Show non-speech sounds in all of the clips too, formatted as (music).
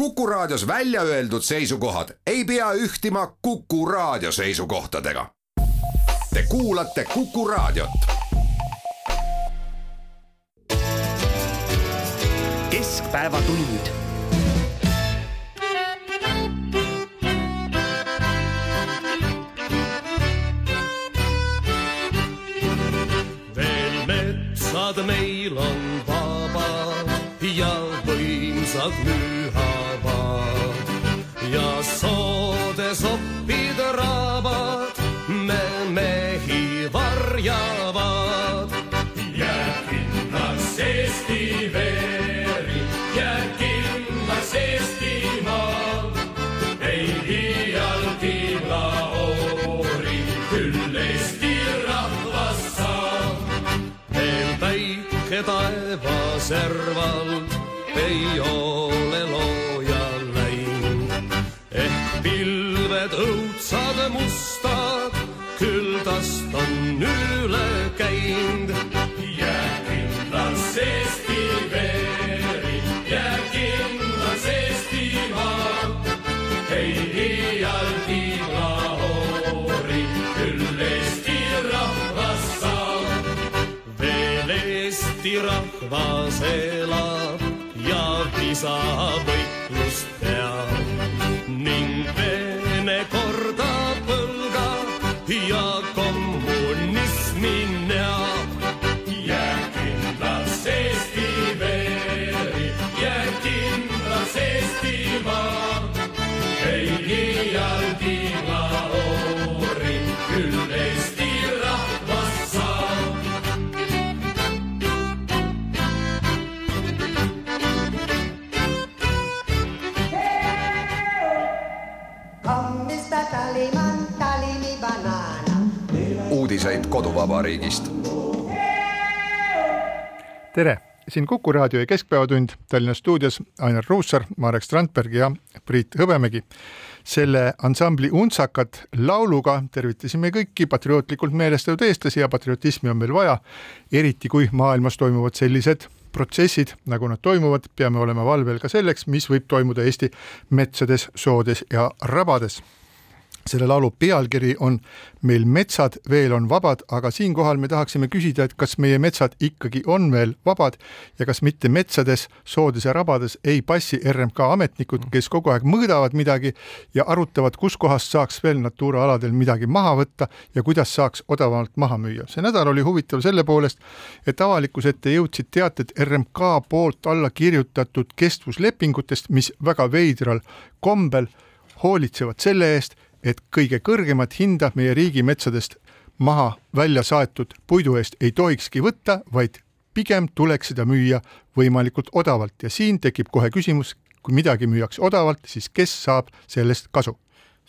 Kuku Raadios välja öeldud seisukohad ei pea ühtima Kuku Raadio seisukohtadega. Te kuulate Kuku Raadiot. keskpäevatund veel metsad meil on ser ja visavõitlust peab uudiseid koduvabariigist. tere, siin Kuku raadio ja Keskpäevatund Tallinna stuudios Ainar Ruussaar, Marek Strandberg ja Priit Hõbemägi. selle ansambli Untsakat lauluga tervitasime kõiki patriootlikult meelestatud eestlasi ja patriotismi on meil vaja, eriti kui maailmas toimuvad sellised protsessid, nagu nad toimuvad, peame olema valvel ka selleks, mis võib toimuda Eesti metsades, soodes ja rabades selle laulu pealkiri on Meil metsad veel on vabad, aga siinkohal me tahaksime küsida, et kas meie metsad ikkagi on veel vabad ja kas mitte metsades, soodes ja rabades ei passi RMK ametnikud, kes kogu aeg mõõdavad midagi ja arutavad, kuskohast saaks veel Natura aladel midagi maha võtta ja kuidas saaks odavamalt maha müüa. see nädal oli huvitav selle poolest, et avalikkuse ette jõudsid teated RMK poolt alla kirjutatud kestvuslepingutest, mis väga veidral kombel hoolitsevad selle eest, et kõige kõrgemat hinda meie riigimetsadest maha välja saetud puidu eest ei tohikski võtta, vaid pigem tuleks seda müüa võimalikult odavalt ja siin tekib kohe küsimus, kui midagi müüakse odavalt, siis kes saab sellest kasu?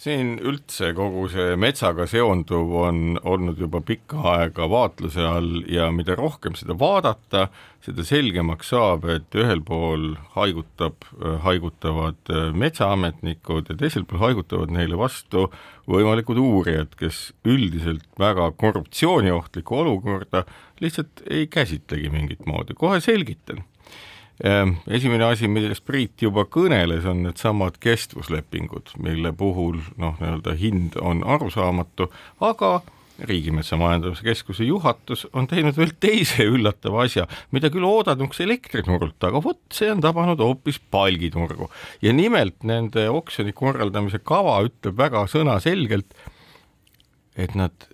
Siin üldse kogu see metsaga seonduv on olnud juba pikka aega vaatluse all ja mida rohkem seda vaadata, seda selgemaks saab, et ühel pool haigutab, haigutavad metsaametnikud ja teisel pool haigutavad neile vastu võimalikud uurijad, kes üldiselt väga korruptsiooniohtlikku olukorda lihtsalt ei käsitlegi mingit moodi, kohe selgitan esimene asi, millest Priit juba kõneles, on needsamad kestvuslepingud, mille puhul noh, nii-öelda hind on arusaamatu, aga Riigimetsa Majandamise Keskuse juhatus on teinud veel teise üllatava asja, mida küll oodanuks elektriturult, aga vot see on tabanud hoopis palgiturgu. ja nimelt nende oksjoni korraldamise kava ütleb väga sõnaselgelt, et nad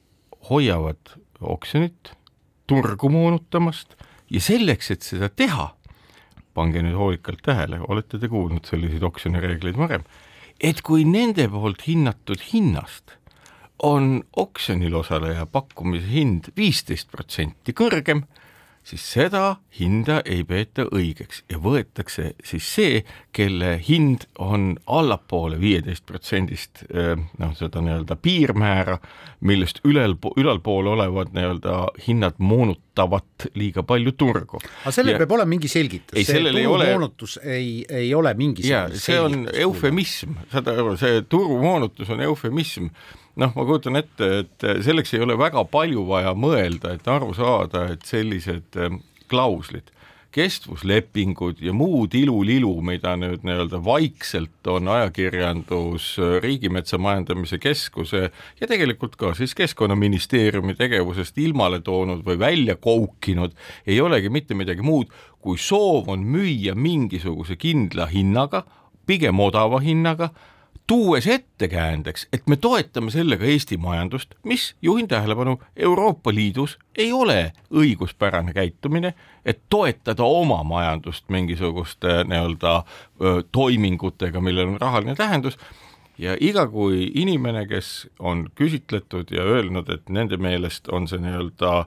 hoiavad oksjonit turgu moonutamast ja selleks, et seda teha, pange nüüd hoolikalt tähele, olete te kuulnud selliseid oksjonireegleid varem, et kui nende poolt hinnatud hinnast on oksjonil osaleja pakkumise hind viisteist protsenti kõrgem, siis seda hinda ei peeta õigeks ja võetakse siis see, kelle hind on allapoole viieteist protsendist noh, seda nii-öelda piirmäära, millest ülel, ülalpool olevad nii-öelda hinnad moonutavad liiga palju turgu. aga sellel ja, peab olema mingi selgitus, see turumoonutus ole... ei, ei ole mingi jaa, see on eufemism, saad aru, see turumoonutus on eufemism noh, ma kujutan ette, et selleks ei ole väga palju vaja mõelda, et aru saada, et sellised klauslid kestvuslepingud ja muud ilulilu, mida nüüd nii-öelda vaikselt on ajakirjandus Riigimetsa Majandamise Keskuse ja tegelikult ka siis Keskkonnaministeeriumi tegevusest ilmale toonud või välja koukinud, ei olegi mitte midagi muud, kui soov on müüa mingisuguse kindla hinnaga, pigem odava hinnaga, tuues ettekäändeks, et me toetame sellega Eesti majandust, mis, juhin tähelepanu, Euroopa Liidus ei ole õiguspärane käitumine, et toetada oma majandust mingisuguste nii-öelda toimingutega, millel on rahaline tähendus, ja iga kui inimene, kes on küsitletud ja öelnud, et nende meelest on see nii-öelda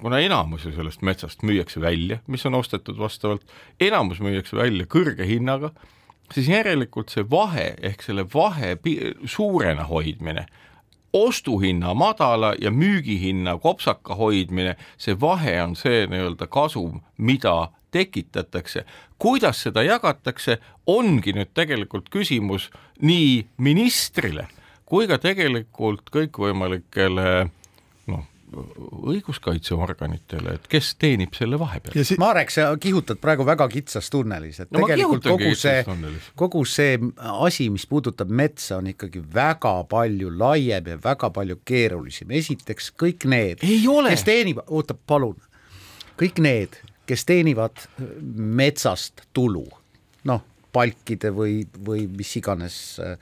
kuna enamus ju sellest metsast müüakse välja, mis on ostetud vastavalt, enamus müüakse välja kõrge hinnaga siis järelikult see vahe ehk selle vahe suurena hoidmine, ostuhinna madala ja müügihinna kopsaka hoidmine, see vahe on see nii-öelda kasum, mida tekitatakse. kuidas seda jagatakse, ongi nüüd tegelikult küsimus nii ministrile kui ka tegelikult kõikvõimalikele õiguskaitseorganitele, et kes teenib selle vahepeal. Si Marek, sa kihutad praegu väga kitsas tunnelis, et no, tegelikult kogu see, kogu see asi, mis puudutab metsa, on ikkagi väga palju laiem ja väga palju keerulisem. esiteks kõik need, kes teenivad, oota, palun, kõik need, kes teenivad metsast tulu, noh, palkide või, või mis iganes äh,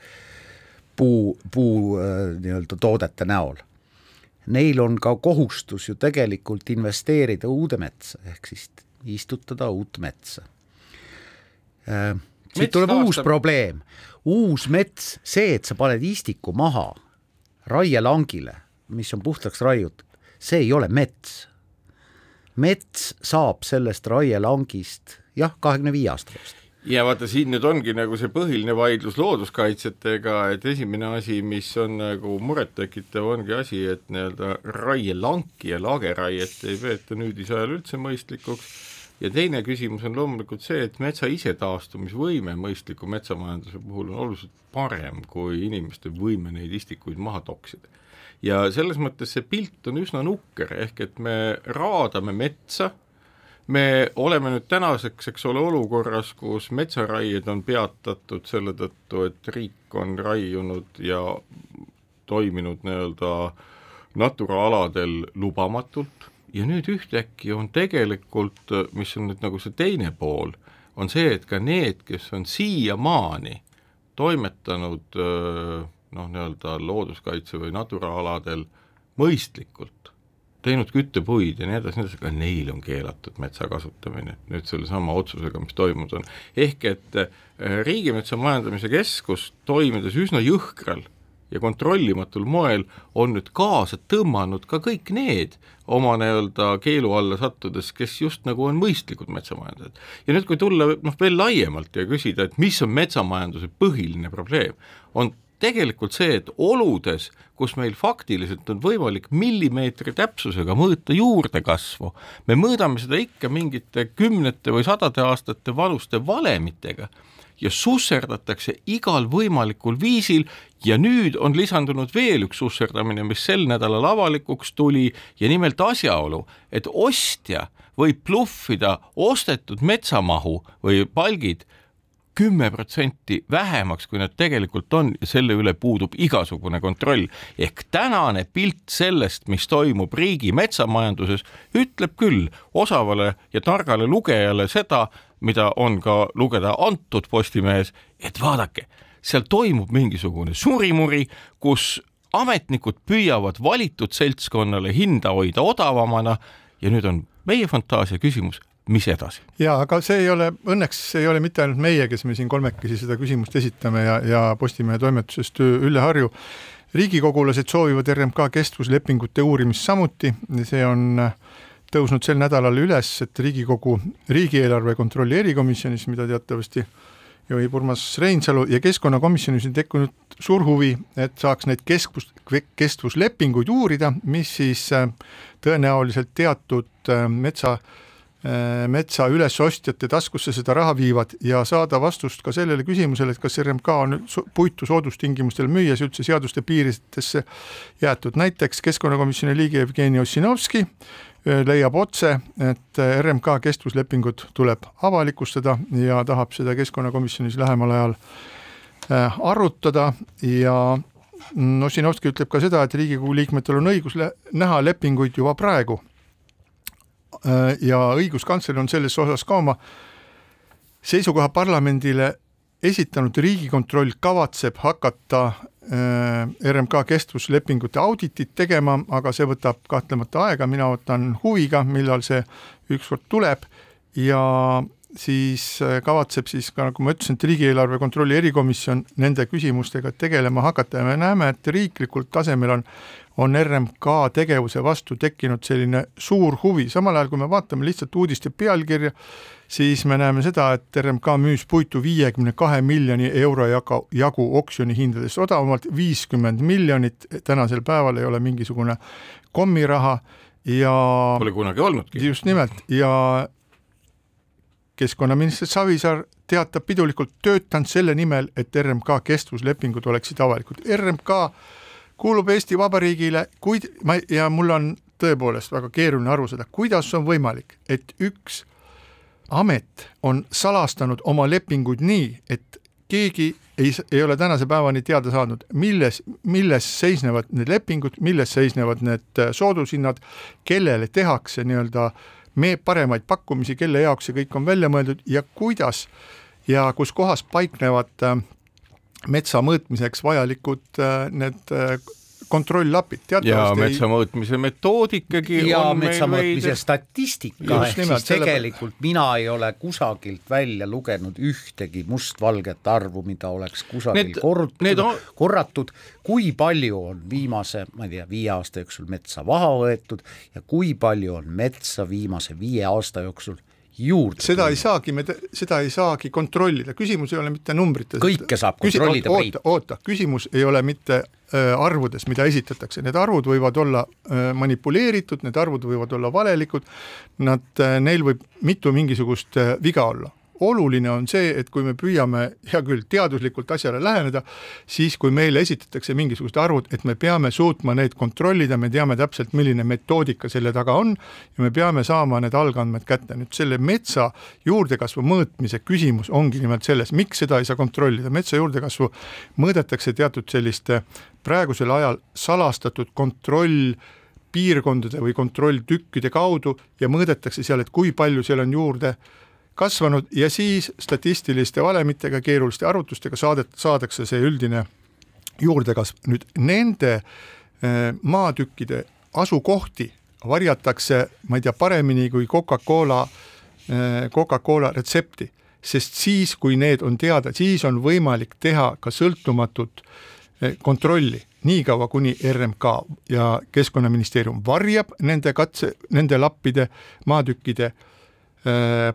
puu, puu äh, nii-öelda toodete näol neil on ka kohustus ju tegelikult investeerida uude metsa, ehk siis istutada uut metsa. Äh, siit tuleb aastab... uus probleem, uus mets, see, et sa paned istiku maha raielangile, mis on puhtaks raiutud, see ei ole mets. mets saab sellest raielangist jah, kahekümne viie aasta pärast ja vaata, siin nüüd ongi nagu see põhiline vaidlus looduskaitsjatega, et esimene asi, mis on nagu murettekitav, ongi asi, et nii-öelda raielanki ja lageraiet ei peeta nüüdisajal üldse mõistlikuks ja teine küsimus on loomulikult see, et metsa isetaastumisvõime mõistliku metsamajanduse puhul on oluliselt parem kui inimeste võime neid istikuid maha toksida. ja selles mõttes see pilt on üsna nukker, ehk et me raadame metsa me oleme nüüd tänaseks, eks ole, olukorras, kus metsaraied on peatatud selle tõttu, et riik on raiunud ja toiminud nii-öelda Natura aladel lubamatult. Ja nüüd ühtäkki on tegelikult, mis on nüüd nagu see teine pool, on see, et ka need, kes on siiamaani toimetanud noh, nii-öelda looduskaitse või Natura aladel mõistlikult, teinud küttepuid ja nii edasi, nii edasi, aga neil on keelatud metsa kasutamine nüüd sellesama otsusega, mis toimunud on. ehk et äh, Riigimetsa Majandamise Keskus, toimides üsna jõhkral ja kontrollimatul moel, on nüüd kaasa tõmmanud ka kõik need oma nii-öelda keelu alla sattudes, kes just nagu on mõistlikud metsamajandajad. ja nüüd, kui tulla noh, veel laiemalt ja küsida, et mis on metsamajanduse põhiline probleem, on tegelikult see, et oludes, kus meil faktiliselt on võimalik millimeetri täpsusega mõõta juurdekasvu, me mõõdame seda ikka mingite kümnete või sadade aastate vanuste valemitega ja susserdatakse igal võimalikul viisil ja nüüd on lisandunud veel üks susserdamine, mis sel nädalal avalikuks tuli ja nimelt asjaolu, et ostja võib bluffida ostetud metsamahu või palgid kümme protsenti vähemaks, kui nad tegelikult on ja selle üle puudub igasugune kontroll. ehk tänane pilt sellest, mis toimub riigi metsamajanduses, ütleb küll osavale ja targale lugejale seda, mida on ka lugeda antud Postimehes, et vaadake, seal toimub mingisugune surimuri, kus ametnikud püüavad valitud seltskonnale hinda hoida odavamana ja nüüd on meie fantaasia küsimus, mis edasi? ja aga see ei ole, õnneks ei ole mitte ainult meie, kes me siin kolmekesi seda küsimust esitame ja, ja Postimehe toimetusest Ülle Harju. riigikogulased soovivad RMK kestvuslepingute uurimist samuti, see on tõusnud sel nädalal üles, et Riigikogu riigieelarve kontrolli erikomisjonis, mida teatavasti juhib Urmas Reinsalu ja keskkonnakomisjonis on tekkinud suur huvi, et saaks neid kestvus, kestvuslepinguid uurida, mis siis tõenäoliselt teatud metsa Äh, metsa ülesostjate taskusse seda raha viivad ja saada vastust ka sellele küsimusele, et kas RMK on puitu soodustingimustel müües üldse seaduste piiridesse jäetud, näiteks keskkonnakomisjoni liige Jevgeni Ossinovski äh, leiab otse, et äh, RMK kestvuslepingud tuleb avalikustada ja tahab seda keskkonnakomisjonis lähemal ajal arutada ja Ossinovski ütleb ka seda, et Riigikogu liikmetel on õigus näha lepinguid juba praegu. Äh, ja õiguskantsler on selles osas ka oma seisukoha parlamendile esitanud, Riigikontroll kavatseb hakata äh, RMK kestvuslepingute auditit tegema, aga see võtab kahtlemata aega, mina ootan huviga, millal see ükskord tuleb. Ja siis äh, kavatseb siis ka, nagu ma ütlesin, et riigieelarve kontrolli erikomisjon nende küsimustega tegelema hakata. Ja me näeme, et riiklikul tasemel on on RMK tegevuse vastu tekkinud selline suur huvi, samal ajal kui me vaatame lihtsalt uudiste pealkirja, siis me näeme seda, et RMK müüs puitu viiekümne kahe miljoni euro jagu, jagu oksjoni hindadest odavamalt, viiskümmend miljonit. Tänasel päeval ei ole mingisugune kommiraha ja Pole kunagi olnudki. just nimelt. Ja keskkonnaminister Savisaar teatab pidulikult, töötan selle nimel, et RMK kestvuslepingud oleksid avalikud. RMK kuulub Eesti Vabariigile, kuid ma ja mul on tõepoolest väga keeruline aru saada, kuidas on võimalik, et üks amet on salastanud oma lepinguid nii, et keegi ei, ei ole tänase päevani teada saanud, milles, milles seisnevad need lepingud, milles seisnevad need soodushinnad, kellele tehakse nii-öelda me paremaid pakkumisi, kelle jaoks see kõik on välja mõeldud ja kuidas ja kus kohas paiknevad äh, metsa mõõtmiseks vajalikud äh, need kontrolllapid. ja metsa mõõtmise metoodikagi ja metsa mõõtmise statistika, ehk siis tegelikult selle... mina ei ole kusagilt välja lugenud ühtegi mustvalget arvu, mida oleks kusagil need, korrutud, need on... korratud, kui palju on viimase, ma ei tea, viie aasta jooksul metsa maha võetud ja kui palju on metsa viimase viie aasta jooksul juurde. seda ei saagi, me, seda ei saagi kontrollida, küsimus ei ole mitte numbrites. kõike saab kontrollida, oota, oota, küsimus ei ole mitte äh, arvudes, mida esitatakse, need arvud võivad olla äh, manipuleeritud, need arvud võivad olla valelikud, nad, äh, neil võib mitu mingisugust viga olla oluline on see, et kui me püüame, hea küll, teaduslikult asjale läheneda, siis kui meile esitatakse mingisugused arvud, et me peame suutma neid kontrollida, me teame täpselt, milline metoodika selle taga on ja me peame saama need algandmed kätte. nüüd selle metsa juurdekasvu mõõtmise küsimus ongi nimelt selles, miks seda ei saa kontrollida, metsa juurdekasvu mõõdetakse teatud selliste praegusel ajal salastatud kontroll piirkondade või kontrolltükkide kaudu ja mõõdetakse seal, et kui palju seal on juurde kasvanud ja siis statistiliste valemitega, keeruliste arvutustega saadet-, saadakse see üldine juurdekasv. nüüd nende äh, maatükkide asukohti varjatakse, ma ei tea, paremini kui Coca-Cola, äh, Coca-Cola retsepti, sest siis, kui need on teada, siis on võimalik teha ka sõltumatut äh, kontrolli niikaua, kuni RMK ja Keskkonnaministeerium varjab nende katse, nende lappide, maatükkide Äh,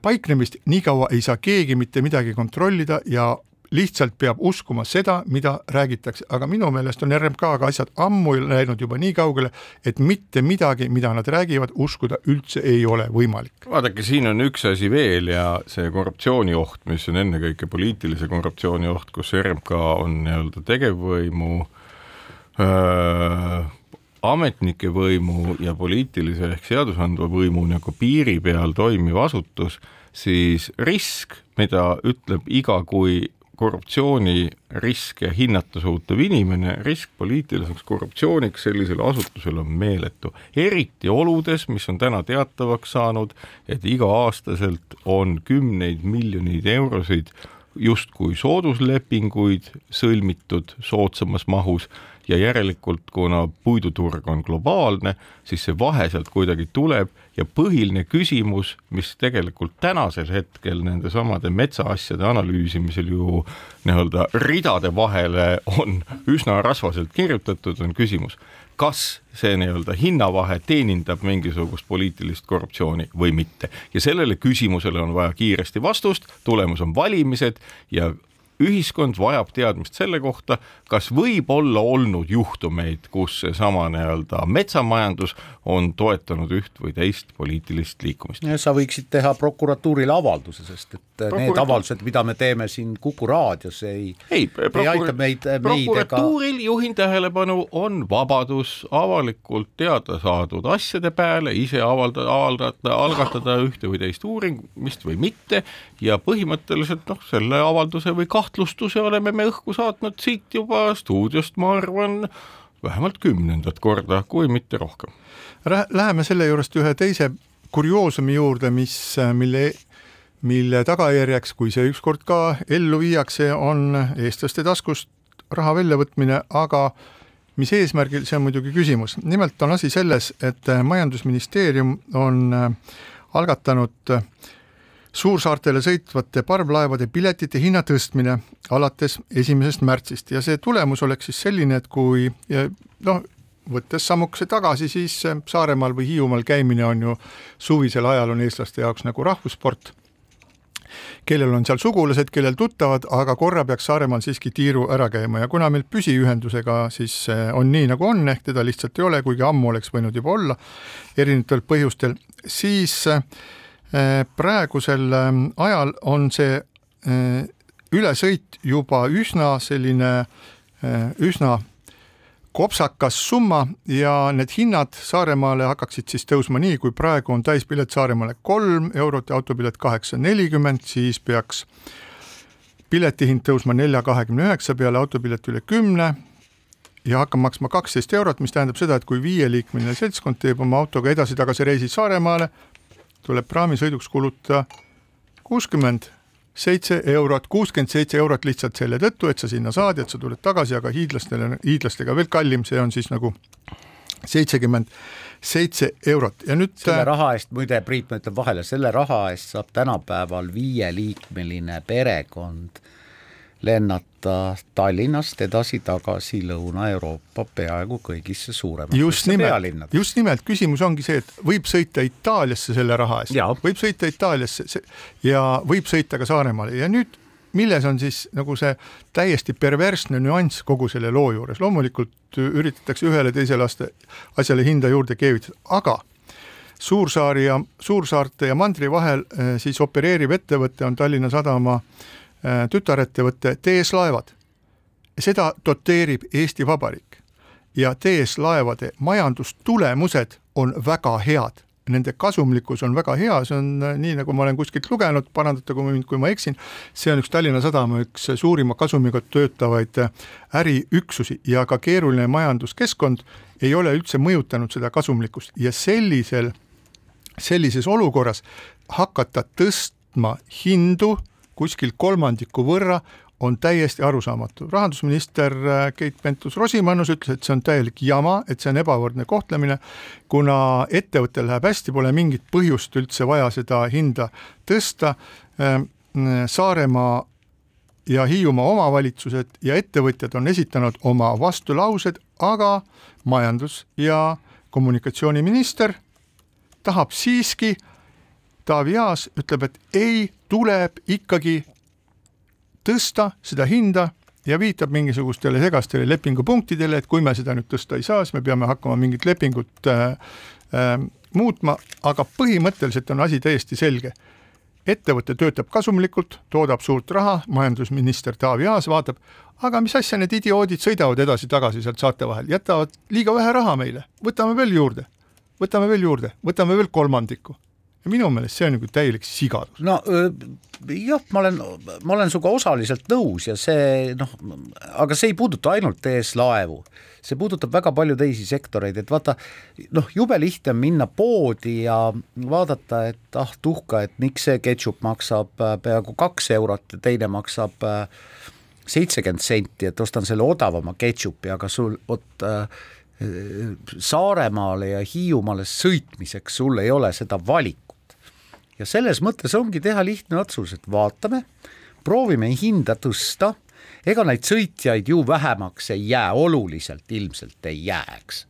paiknemist, niikaua ei saa keegi mitte midagi kontrollida ja lihtsalt peab uskuma seda, mida räägitakse, aga minu meelest on RMK-ga asjad ammu läinud juba nii kaugele, et mitte midagi, mida nad räägivad, uskuda üldse ei ole võimalik. vaadake, siin on üks asi veel ja see korruptsioonioht, mis on ennekõike poliitilise korruptsiooni oht, kus RMK on nii-öelda tegevvõimu öö, ametnike võimu ja poliitilise ehk seadusandva võimu nagu piiri peal toimiv asutus, siis risk, mida ütleb iga kui korruptsiooniriske hinnata suutev inimene, risk poliitiliseks korruptsiooniks sellisel asutusel on meeletu. eriti oludes, mis on täna teatavaks saanud, et iga-aastaselt on kümneid miljoneid eurosid justkui sooduslepinguid sõlmitud soodsamas mahus ja järelikult, kuna puiduturg on globaalne, siis see vahe sealt kuidagi tuleb ja põhiline küsimus, mis tegelikult tänasel hetkel nende samade metsaasjade analüüsimisel ju nii-öelda ridade vahele on üsna rasvaselt kirjutatud, on küsimus, kas see nii-öelda hinnavahe teenindab mingisugust poliitilist korruptsiooni või mitte. ja sellele küsimusele on vaja kiiresti vastust, tulemus on valimised ja ühiskond vajab teadmist selle kohta, kas võib olla olnud juhtumeid, kus seesama nii-öelda metsamajandus on toetanud üht või teist poliitilist liikumist. sa võiksid teha prokuratuurile avalduse, sest et Prokuratuur... need avaldused, mida me teeme siin Kuku raadios, ei, ei, prokur... ei aita meid, meid prokuratuuril ega... juhin tähelepanu, on vabadus avalikult teada saadud asjade peale ise avaldada, avaldada, algatada ühte või teist uurimist või mitte ja põhimõtteliselt noh, selle avalduse või kahtluse kahtlustuse oleme me õhku saatnud siit juba stuudiost, ma arvan, vähemalt kümnendat korda, kui mitte rohkem. Läheme selle juurest ühe teise kurioosumi juurde, mis, mille, mille tagajärjeks, kui see ükskord ka ellu viiakse, on eestlaste taskust raha väljavõtmine, aga mis eesmärgil, see on muidugi küsimus. nimelt on asi selles, et Majandusministeerium on algatanud äh, suursaartele sõitvate parvlaevade piletite hinna tõstmine alates esimesest märtsist. Ja see tulemus oleks siis selline, et kui noh, võttes sammukese tagasi, siis Saaremaal või Hiiumaal käimine on ju suvisel ajal on eestlaste jaoks nagu rahvussport, kellel on seal sugulased, kellel tuttavad, aga korra peaks Saaremaal siiski tiiru ära käima. Ja kuna meil püsiühendusega siis on nii, nagu on, ehk teda lihtsalt ei ole, kuigi ammu oleks võinud juba olla erinevatel põhjustel, siis Äh, praegusel ähm, ajal on see äh, ülesõit juba üsna selline, äh, üsna kopsakas summa ja need hinnad Saaremaale hakkaksid siis tõusma nii, kui praegu on täispilet Saaremaale kolm eurot ja autopilet kaheksa nelikümmend, siis peaks piletihind tõusma nelja kahekümne üheksa peale, autopilet üle kümne ja hakkab maksma kaksteist eurot, mis tähendab seda, et kui viieliikmeline seltskond teeb oma autoga edasi-tagasi reisi Saaremaale, tuleb praamisõiduks kulutada kuuskümmend seitse eurot, kuuskümmend seitse eurot lihtsalt selle tõttu, et sa sinna saad, et sa tuled tagasi, aga hiidlastele, hiidlastega veel kallim, see on siis nagu seitsekümmend seitse eurot. Ja nüüd selle raha eest, muide, Priit, ma ütlen vahele, selle raha eest saab tänapäeval viieliikmeline perekond lennata Tallinnast edasi-tagasi Lõuna-Euroopa peaaegu kõigisse suurematesse pealinnadesse. just nimelt, küsimus ongi see, et võib sõita Itaaliasse selle raha eest, võib sõita Itaaliasse ja võib sõita ka Saaremaale. Ja nüüd milles on siis nagu see täiesti perversne nüanss kogu selle loo juures, loomulikult üritatakse ühele teisele aste, asjale hinda juurde keevitada, aga Suursaari ja Suursaarte ja mandri vahel eh, siis opereeriv ettevõte on Tallinna Sadama äh, Äh, tütarettevõte TS Laevad. seda doteerib Eesti Vabariik. Ja TS Laevade majandustulemused on väga head. Nende kasumlikkus on väga hea, see on äh, nii, nagu ma olen kuskilt lugenud, parandatagu mind, kui ma eksin, see on üks Tallinna Sadama üks suurima kasumiga töötavaid äh, äriüksusi. Ja ka keeruline majanduskeskkond ei ole üldse mõjutanud seda kasumlikkust. Ja sellisel, sellises olukorras hakata tõstma hindu kuskil kolmandiku võrra on täiesti arusaamatu. rahandusminister äh, Keit Pentus-Rosimannus ütles, et see on täielik jama, et see on ebavõrdne kohtlemine, kuna ettevõttel läheb hästi, pole mingit põhjust üldse vaja seda hinda tõsta. Ähm, Saaremaa ja Hiiumaa omavalitsused ja ettevõtjad on esitanud oma vastulaused, aga majandus- ja kommunikatsiooniminister tahab siiski Taavi Aas ütleb, et ei, tuleb ikkagi tõsta seda hinda ja viitab mingisugustele segastele lepingupunktidele, et kui me seda nüüd tõsta ei saa, siis me peame hakkama mingit lepingut äh, äh, muutma, aga põhimõtteliselt on asi täiesti selge. ettevõte töötab kasumlikult, toodab suurt raha, majandusminister Taavi Aas vaatab, aga mis asja, need idioodid sõidavad edasi-tagasi sealt saate vahel, jätavad liiga vähe raha meile, võtame veel juurde, võtame veel juurde, võtame veel kolmandiku minu meelest see on nagu täielik sigadus. no jah, ma olen, ma olen sinuga osaliselt nõus ja see noh, aga see ei puuduta ainult TS Laevu, see puudutab väga palju teisi sektoreid, et vaata noh, jube lihtne on minna poodi ja vaadata, et ah tuhka, et miks see ketšup maksab äh, peaaegu kaks eurot ja teine maksab äh, seitsekümmend senti, et ostan selle odavama ketšupi, aga sul vot äh, Saaremaale ja Hiiumaale sõitmiseks sul ei ole seda valikut ja selles mõttes ongi teha lihtne otsus, et vaatame, proovime hinda tõsta, ega neid sõitjaid ju vähemaks ei jää, oluliselt ilmselt ei jää, eks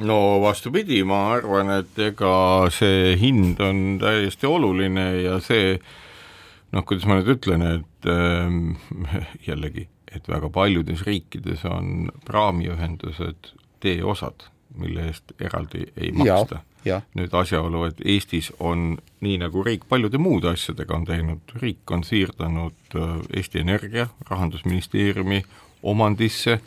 no vastupidi, ma arvan, et ega see hind on täiesti oluline ja see noh, kuidas ma nüüd ütlen, et äh, jällegi, et väga paljudes riikides on praamiühendused teeosad, mille eest eraldi ei maksta. Nüüd asjaolu, et Eestis on nii, nagu riik paljude muude asjadega on teinud, riik on siirdanud äh, Eesti Energia Rahandusministeeriumi omandisse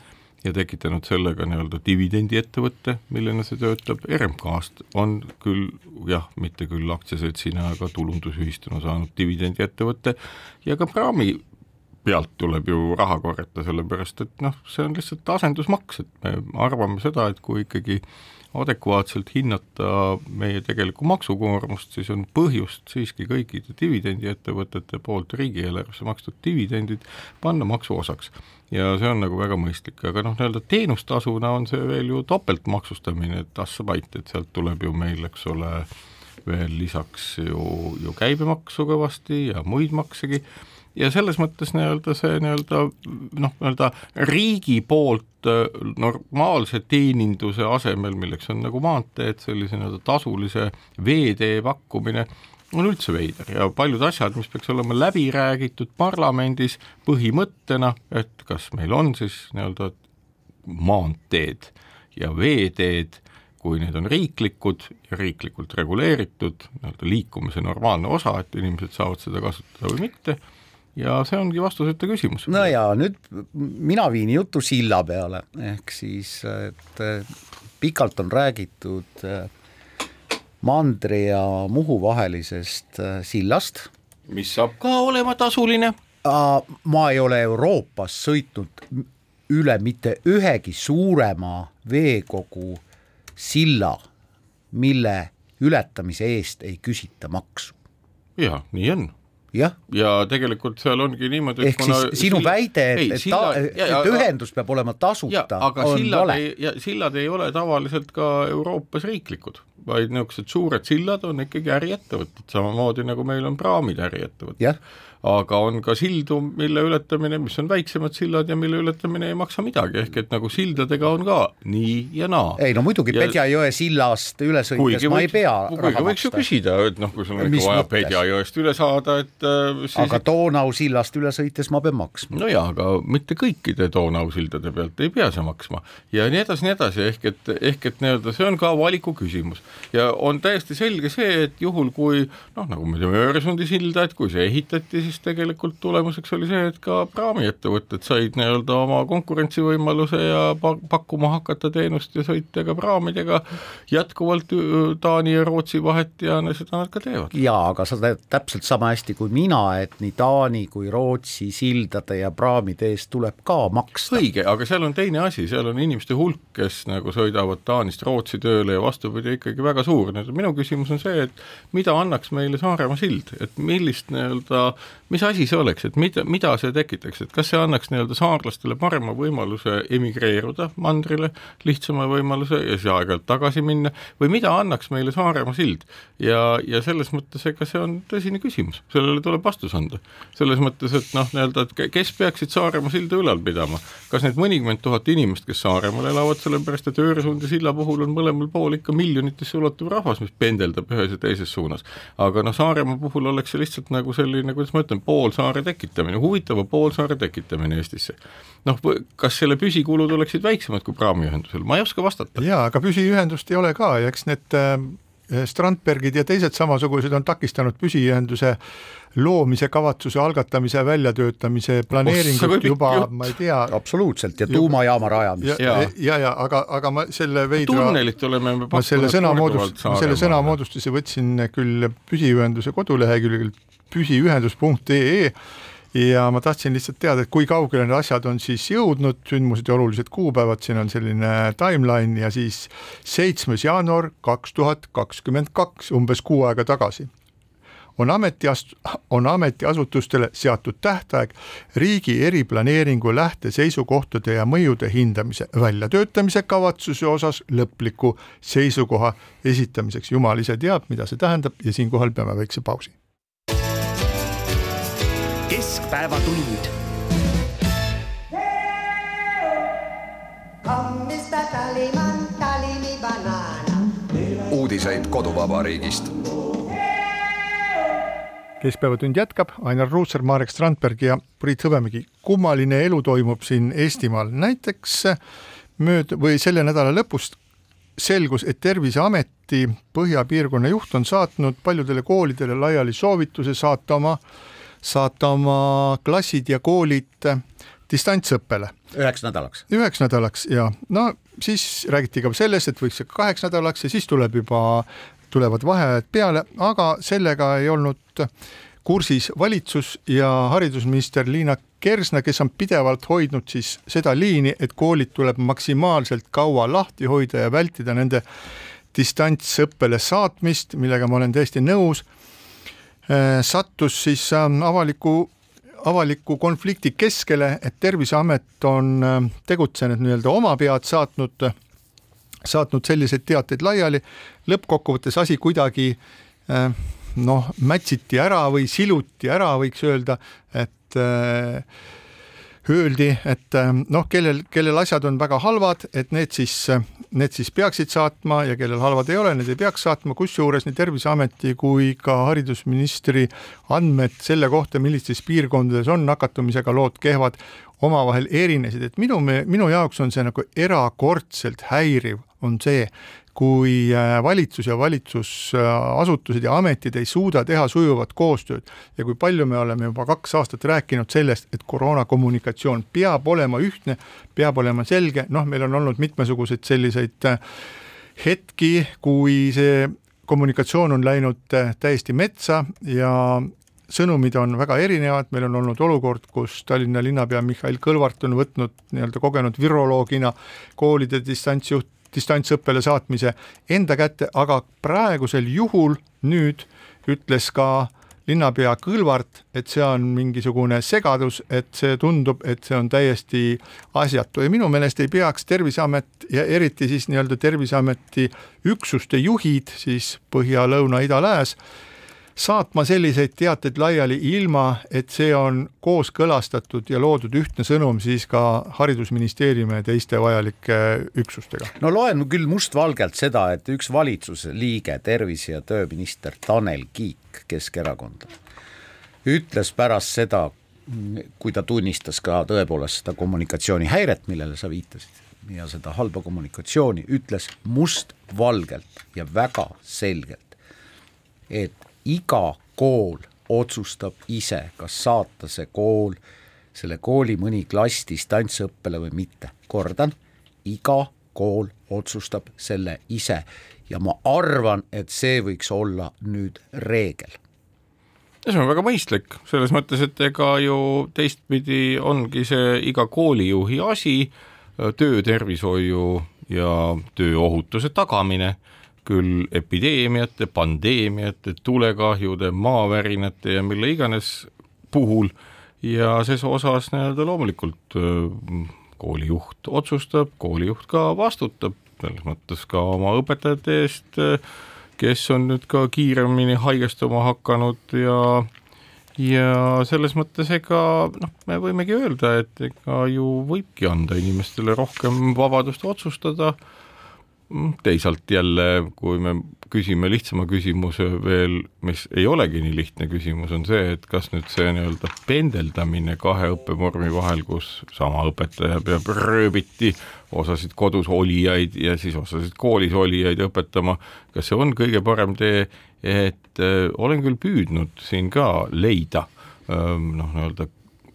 ja tekitanud sellega nii-öelda dividendiettevõtte, millena see töötab, RMK-st on küll jah, mitte küll aktsiaseltsina, aga tulundusühistuna saanud dividendiettevõte ja ka Praami pealt tuleb ju raha korjata, sellepärast et noh, see on lihtsalt asendusmaks, et me arvame seda, et kui ikkagi adekvaatselt hinnata meie tegelikku maksukoormust, siis on põhjust siiski kõikide dividendiettevõtete poolt riigieelarvesse makstud dividendid panna maksu osaks. ja see on nagu väga mõistlik, aga noh, nii-öelda teenustasuna on see veel ju topeltmaksustamine, et assapait, et sealt tuleb ju meil, eks ole, veel lisaks ju, ju käibemaksu kõvasti ja muid maksegi ja selles mõttes nii-öelda see nii-öelda noh, nii-öelda riigi poolt äh, normaalse teeninduse asemel, milleks on nagu maanteed, sellise nii-öelda tasulise veetee pakkumine, on üldse veider. Ja paljud asjad, mis peaks olema läbi räägitud parlamendis põhimõttena, et kas meil on siis nii-öelda maanteed ja veeteed, kui need on riiklikud ja riiklikult reguleeritud, nii-öelda liikumise normaalne osa, et inimesed saavad seda kasutada või mitte ja see ongi vastuseta küsimus. no ja nüüd mina viin jutu silla peale, ehk siis, et pikalt on räägitud äh, mandri ja Muhu vahelisest äh, sillast. mis saab ka olema tasuline. ma ei ole Euroopas sõitnud üle mitte ühegi suurema veekogu silla, mille ületamise eest ei küsita maksu. jaa, nii on ja, ja tegelikult seal ongi niimoodi, ehk siis sinu silla, väide, et, et, silla, et ja, ühendus peab olema tasuta, on vale. sillad ei ole tavaliselt ka Euroopas riiklikud, vaid niisugused suured sillad on ikkagi äriettevõtted, samamoodi nagu meil on praamid äriettevõtted aga on ka sildu, mille ületamine, mis on väiksemad sillad ja mille ületamine ei maksa midagi, ehk et nagu sildadega on ka nii ja naa. ei no muidugi ja... Pedjajõe sillast üle sõites ma ei pea kuigi võiks ju küsida, et noh, kui sul on ikka vaja Pedjajõest üle saada, et äh, siis aga Donau sillast üle sõites ma pean maksma. no jaa, aga mitte kõikide Donau sildade pealt ei pea sa maksma ja nii edasi, nii edasi, ehk et, ehk et nii-öelda see on ka valiku küsimus ja on täiesti selge see, et juhul, kui noh, nagu me teame Öresundi silda, et kui see ehitati, siis siis tegelikult tulemuseks oli see, et ka praamiettevõtted said nii-öelda oma konkurentsivõimaluse ja pakkuma hakata teenust ja sõita ka praamidega jätkuvalt Taani ja Rootsi vahet ja seda nad ka teevad. jaa, aga sa tead täpselt sama hästi kui mina, et nii Taani kui Rootsi sildade ja praamide eest tuleb ka maksta. õige, aga seal on teine asi, seal on inimeste hulk, kes nagu sõidavad Taanist Rootsi tööle ja vastupidi ikkagi väga suur, minu küsimus on see, et mida annaks meile Saaremaa sild, et millist nii-öelda mis asi see oleks, et mida, mida see tekitaks, et kas see annaks nii-öelda saarlastele parema võimaluse emigreeruda mandrile, lihtsama võimaluse ja siis aeg-ajalt tagasi minna, või mida annaks meile Saaremaa sild? ja, ja selles mõttes, ega see on tõsine küsimus, sellele tuleb vastus anda. selles mõttes, et noh, nii-öelda, et kes peaksid Saaremaa silda ülal pidama, kas need mõnikümmend tuhat inimest, kes Saaremaal elavad, sellepärast et Ööresundi silla puhul on mõlemal pool ikka miljonitesse ulatuv rahvas, mis pendeldab ühes ja teises suunas. aga noh, Saaremaa puhul oleks see lihtsalt nagu selline, kuidas ma ütlen, on poolsaare tekitamine, huvitava poolsaare tekitamine Eestisse. noh, kas selle püsikulud oleksid väiksemad kui praamiühendusel, ma ei oska vastata. jaa, aga püsiühendust ei ole ka ja eks need äh, Strandbergid ja teised samasugused on takistanud püsiühenduse loomise kavatsuse algatamise, väljatöötamise, planeeringut juba, ma ei tea. absoluutselt ja tuumajaama rajamist. ja, ja, ja, ja aga, aga ma selle veidra. tunnelit oleme me ma selle sõna moodust-, selle sõna moodustuse võtsin küll püsiühenduse kodulehekülgelt püsiühendus.ee ja ma tahtsin lihtsalt teada, et kui kaugele need asjad on siis jõudnud, sündmused ja olulised kuupäevad, siin on selline timeline ja siis seitsmes jaanuar kaks tuhat kakskümmend kaks, umbes kuu aega tagasi. On ametiast-, on ametiasutustele seatud tähtaeg riigi eriplaneeringu lähteseisukohtade ja mõjude hindamise väljatöötamise kavatsuse osas lõpliku seisukoha esitamiseks. jumal ise teab, mida see tähendab ja siinkohal peame väikse pausi keskpäevatund. uudiseid koduvabariigist keskpäevatund jätkab, Ainar Ruussaar, Marek Strandberg ja Priit Hõbemägi. kummaline elu toimub siin Eestimaal, näiteks mööd- või selle nädala lõpust selgus, et Terviseameti põhjapiirkonna juht on saatnud paljudele koolidele laiali soovituse saata oma, saata oma klassid ja koolid distantsõppele. üheks nädalaks. üheks nädalaks ja no siis räägiti ka sellest, et võiks kaheks nädalaks ja siis tuleb juba tulevad vaheajad peale, aga sellega ei olnud kursis valitsus ja haridusminister Liina Kersna, kes on pidevalt hoidnud siis seda liini, et koolid tuleb maksimaalselt kaua lahti hoida ja vältida nende distantsõppele saatmist, millega ma olen täiesti nõus, äh, sattus siis ähm, avaliku avaliku konflikti keskele, et Terviseamet on ähm, tegutsenud nii-öelda oma pead saatnud saatnud selliseid teateid laiali, lõppkokkuvõttes asi kuidagi äh, noh, mätsiti ära või siluti ära, võiks öelda, et äh, öeldi, et äh, noh, kellel, kellel asjad on väga halvad, et need siis, need siis peaksid saatma ja kellel halvad ei ole, need ei peaks saatma, kusjuures nii Terviseameti kui ka haridusministri andmed selle kohta, millistes piirkondades on nakatumisega lood kehvad, omavahel erinesid, et minu, minu jaoks on see nagu erakordselt häiriv, on see, kui äh, valitsus ja valitsusasutused ja ametid ei suuda teha sujuvat koostööd ja kui palju me oleme juba kaks aastat rääkinud sellest, et koroonakommunikatsioon peab olema ühtne, peab olema selge, noh, meil on olnud mitmesuguseid selliseid äh, hetki, kui see kommunikatsioon on läinud äh, täiesti metsa ja sõnumid on väga erinevad, meil on olnud olukord, kus Tallinna linnapea Mihhail Kõlvart on võtnud nii-öelda kogenud viroloogina koolide distantsjuht distantsõppele saatmise enda kätte, aga praegusel juhul nüüd ütles ka linnapea Kõlvart, et see on mingisugune segadus, et see tundub, et see on täiesti asjatu. Ja minu meelest ei peaks Terviseamet ja eriti siis nii-öelda Terviseameti üksuste juhid siis põhja, lõuna, ida, lääs saatma selliseid teateid laiali, ilma et see on kooskõlastatud ja loodud ühtne sõnum siis ka Haridusministeeriumi ja teiste vajalike üksustega. no loen küll mustvalgelt seda, et üks valitsuse liige, tervise- ja tööminister Tanel Kiik, Keskerakond, ütles pärast seda, kui ta tunnistas ka tõepoolest seda kommunikatsioonihäiret, millele sa viitasid, ja seda halba kommunikatsiooni, ütles mustvalgelt ja väga selgelt, et iga kool otsustab ise, kas saata see kool, selle kooli mõni klass distantsõppele või mitte. kordan, iga kool otsustab selle ise ja ma arvan, et see võiks olla nüüd reegel ja see on väga mõistlik, selles mõttes, et ega ju teistpidi ongi see iga koolijuhi asi, töötervishoiu ja tööohutuse tagamine küll epideemiate, pandeemiate, tulekahjude, maavärinate ja mille iganes puhul. Ja ses osas nii-öelda loomulikult koolijuht otsustab, koolijuht ka vastutab, selles mõttes ka oma õpetajate eest, kes on nüüd ka kiiremini haigestuma hakanud ja ja selles mõttes ega noh, me võimegi öelda, et ega ju võibki anda inimestele rohkem vabadust otsustada teisalt jälle, kui me küsime lihtsama küsimuse veel, mis ei olegi nii lihtne küsimus, on see, et kas nüüd see nii-öelda pendeldamine kahe õppevormi vahel, kus sama õpetaja peab rööbiti osasid kodus olijaid ja siis osasid koolis olijaid õpetama, kas see on kõige parem tee, et äh, olen küll püüdnud siin ka leida ähm, noh, nii-öelda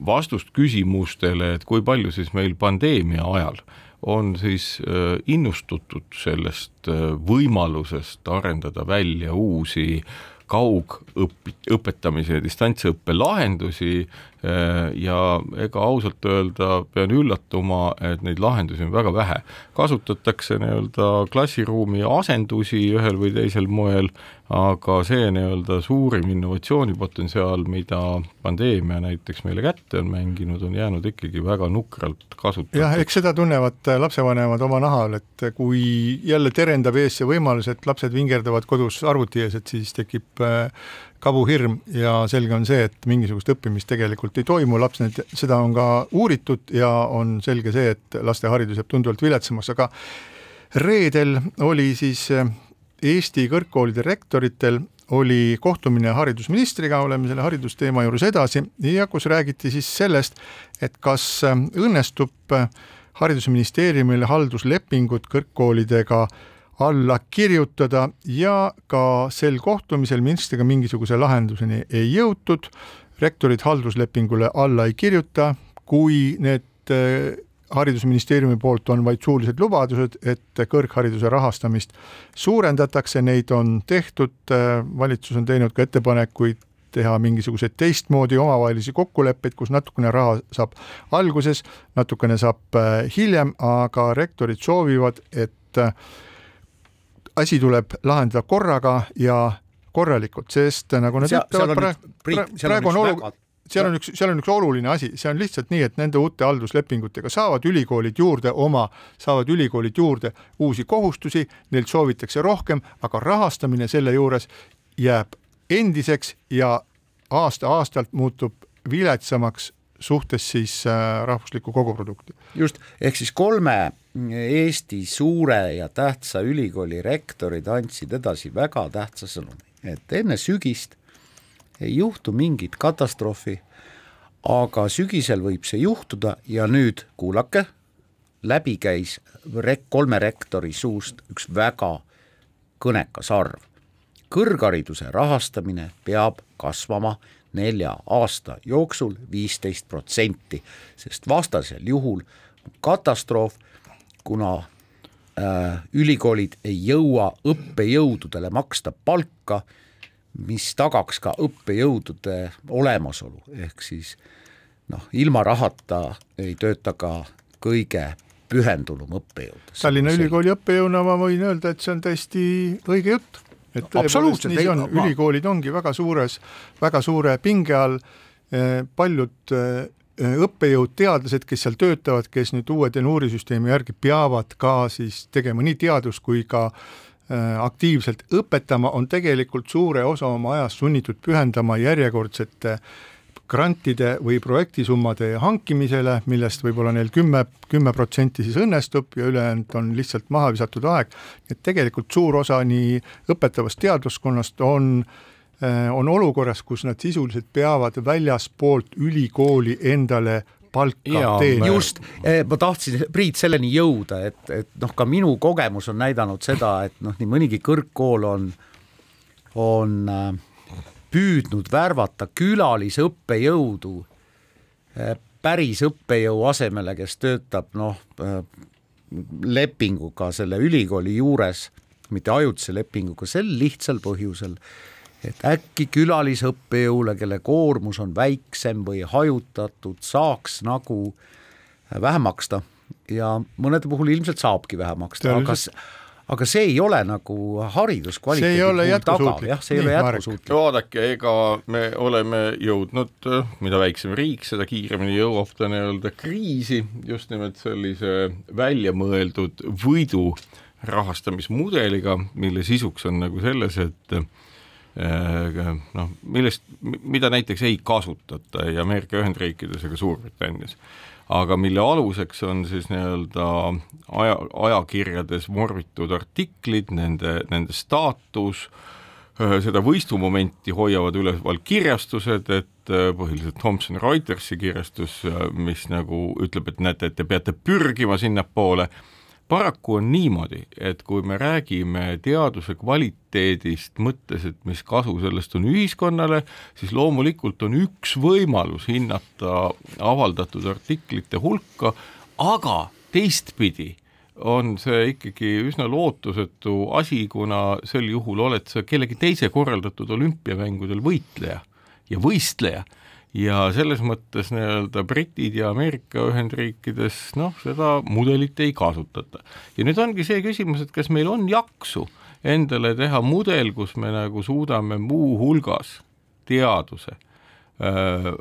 vastust küsimustele, et kui palju siis meil pandeemia ajal on siis äh, innustutud sellest äh, võimalusest arendada välja uusi kaugõpi-, õpetamise ja distantsõppe lahendusi ja ega ausalt öelda pean üllatuma, et neid lahendusi on väga vähe. kasutatakse nii-öelda klassiruumi asendusi ühel või teisel moel, aga see nii-öelda suurim innovatsioonipotentsiaal, mida pandeemia näiteks meile kätte on mänginud, on jäänud ikkagi väga nukralt kasutada. jah, eks seda tunnevad lapsevanemad oma nahal, et kui jälle terendab ees see võimalus, et lapsed vingerdavad kodus arvuti ees, et siis tekib äh, kabuhirm ja selge on see, et mingisugust õppimist tegelikult ei toimu, laps need, seda on ka uuritud ja on selge see, et laste haridus jääb tunduvalt viletsamaks, aga reedel oli siis äh, Eesti kõrgkoolide rektoritel oli kohtumine haridusministriga, oleme selle haridusteema juures edasi ja kus räägiti siis sellest, et kas õnnestub haridusministeeriumil halduslepingud kõrgkoolidega alla kirjutada ja ka sel kohtumisel ministriga mingisuguse lahenduseni ei jõutud. rektorid halduslepingule alla ei kirjuta, kui need haridusministeeriumi poolt on vaid suulised lubadused, et kõrghariduse rahastamist suurendatakse, neid on tehtud, valitsus on teinud ka ettepanekuid teha mingisuguseid teistmoodi omavahelisi kokkuleppeid, kus natukene raha saab alguses, natukene saab äh, hiljem, aga rektorid soovivad, et äh, asi tuleb lahendada korraga ja korralikult, sest nagu nad ütlevad, praegu, praegu on olukord seal on üks, seal on üks oluline asi, see on lihtsalt nii, et nende uute halduslepingutega saavad ülikoolid juurde oma, saavad ülikoolid juurde uusi kohustusi, neilt soovitakse rohkem, aga rahastamine selle juures jääb endiseks ja aasta-aastalt muutub viletsamaks suhtes siis äh, rahvuslikku koguprodukti. just, ehk siis kolme Eesti suure ja tähtsa ülikooli rektorid andsid edasi väga tähtsa sõnumi, et enne sügist ei juhtu mingit katastroofi, aga sügisel võib see juhtuda ja nüüd kuulake, läbi käis rek-, kolme rektori suust üks väga kõnekas arv. kõrghariduse rahastamine peab kasvama nelja aasta jooksul viisteist protsenti, sest vastasel juhul katastroof, kuna äh, ülikoolid ei jõua õppejõududele maksta palka mis tagaks ka õppejõudude olemasolu, ehk siis noh, ilma rahata ei tööta ka kõige pühendunum õppejõud. Tallinna Ülikooli õppejõuna ma võin öelda, et see on täiesti õige jutt. et tõepoolest nii see on, ülikoolid ongi väga suures, väga suure pinge all, eh, paljud eh, õppejõud, teadlased, kes seal töötavad, kes nüüd uue tenuurisüsteemi järgi peavad ka siis tegema nii teadus kui ka äh, Äh, aktiivselt õpetama, on tegelikult suure osa oma ajast sunnitud pühendama järjekordsete grantide või projektisummade hankimisele, millest võib-olla neil kümme, kümme protsenti siis õnnestub ja ülejäänud on lihtsalt maha visatud aeg, et tegelikult suur osa nii õpetavast teadlaskonnast on äh, on olukorras, kus nad sisuliselt peavad väljaspoolt ülikooli endale palka teenida. just, eh, ma tahtsin, Priit, selleni jõuda, et, et noh, ka minu kogemus on näidanud seda, et noh, nii mõnigi kõrgkool on, on äh, püüdnud värvata külalisõppejõudu äh, päris õppejõu asemele, kes töötab noh, äh, lepinguga selle ülikooli juures, mitte ajutise lepinguga, sel lihtsal põhjusel, et äkki külalisõppejõule, kelle koormus on väiksem või hajutatud, saaks nagu vähem maksta. Ja mõnede puhul ilmselt saabki vähem maksta, aga aga see ei ole nagu hariduskvaliteedi puhul taga, jah, see ei ole jätkusuutlik. vaadake, ega me oleme jõudnud, mida väiksem riik, seda kiiremini jõuab ta nii-öelda kriisi, just nimelt sellise väljamõeldud võidu rahastamismudeliga, mille sisuks on nagu selles, et Äh, noh, millest, mida näiteks ei kasutata ei Ameerika Ühendriikides ega Suurbritannias, aga mille aluseks on siis nii-öelda aja, ajakirjades vormitud artiklid, nende, nende staatus, äh, seda võistumomenti hoiavad üleval kirjastused, et äh, põhiliselt Thomson Reutersi kirjastus, mis nagu ütleb, et näete, et te peate pürgima sinnapoole paraku on niimoodi, et kui me räägime teaduse kvaliteedist mõttes, et mis kasu sellest on ühiskonnale, siis loomulikult on üks võimalus hinnata avaldatud artiklite hulka, aga teistpidi on see ikkagi üsna lootusetu asi, kuna sel juhul oled sa kellegi teise korraldatud olümpiamängudel võitleja ja võistleja ja selles mõttes nii-öelda britid ja Ameerika Ühendriikides noh, seda mudelit ei kasutata. ja nüüd ongi see küsimus, et kas meil on jaksu endale teha mudel, kus me nagu suudame muuhulgas teaduse öö,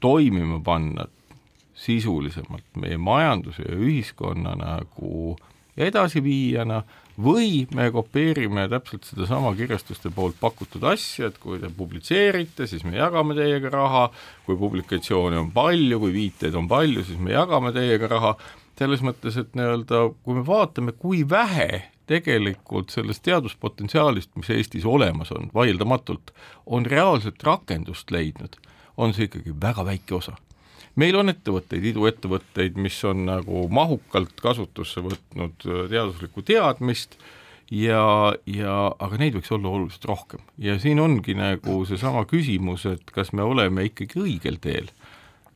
toimima panna sisulisemalt meie majanduse ja ühiskonna nagu edasiviijana või me kopeerime täpselt sedasama kirjastuste poolt pakutud asja, et kui te publitseerite, siis me jagame teiega raha, kui publikatsioone on palju, kui viiteid on palju, siis me jagame teiega raha, selles mõttes, et nii-öelda kui me vaatame, kui vähe tegelikult sellest teaduspotentsiaalist, mis Eestis olemas on, vaieldamatult, on reaalselt rakendust leidnud, on see ikkagi väga väike osa meil on ettevõtteid, iduettevõtteid, mis on nagu mahukalt kasutusse võtnud äh, teaduslikku teadmist ja, ja aga neid võiks olla oluliselt rohkem ja siin ongi nagu seesama küsimus, et kas me oleme ikkagi õigel teel.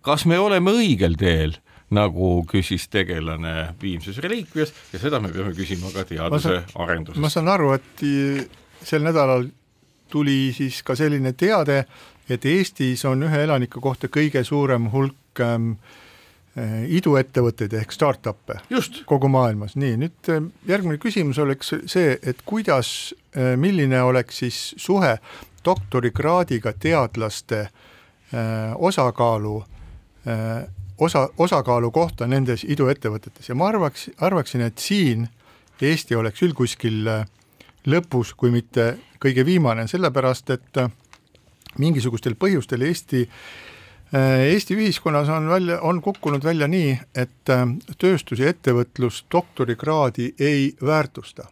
kas me oleme õigel teel nagu küsis tegelane Viimses reliikvias ja seda me peame küsima ka teaduse arenduses. ma saan aru, et sel nädalal tuli siis ka selline teade, et Eestis on ühe elaniku kohta kõige suurem hulk ähm, äh, iduettevõtteid ehk startup'e kogu maailmas, nii nüüd äh, järgmine küsimus oleks see, et kuidas äh,, milline oleks siis suhe doktorikraadiga teadlaste äh, osakaalu osa, osakaalu kohta nendes iduettevõtetes. Ja ma arvaks, arvaksin, et siin Eesti oleks küll kuskil lõpus, kui mitte kõige viimane, sellepärast et mingisugustel põhjustel Eesti äh, Eesti ühiskonnas on välja, on kukkunud välja nii, et tööstus ja ettevõtlus doktorikraadi ei väärtusta.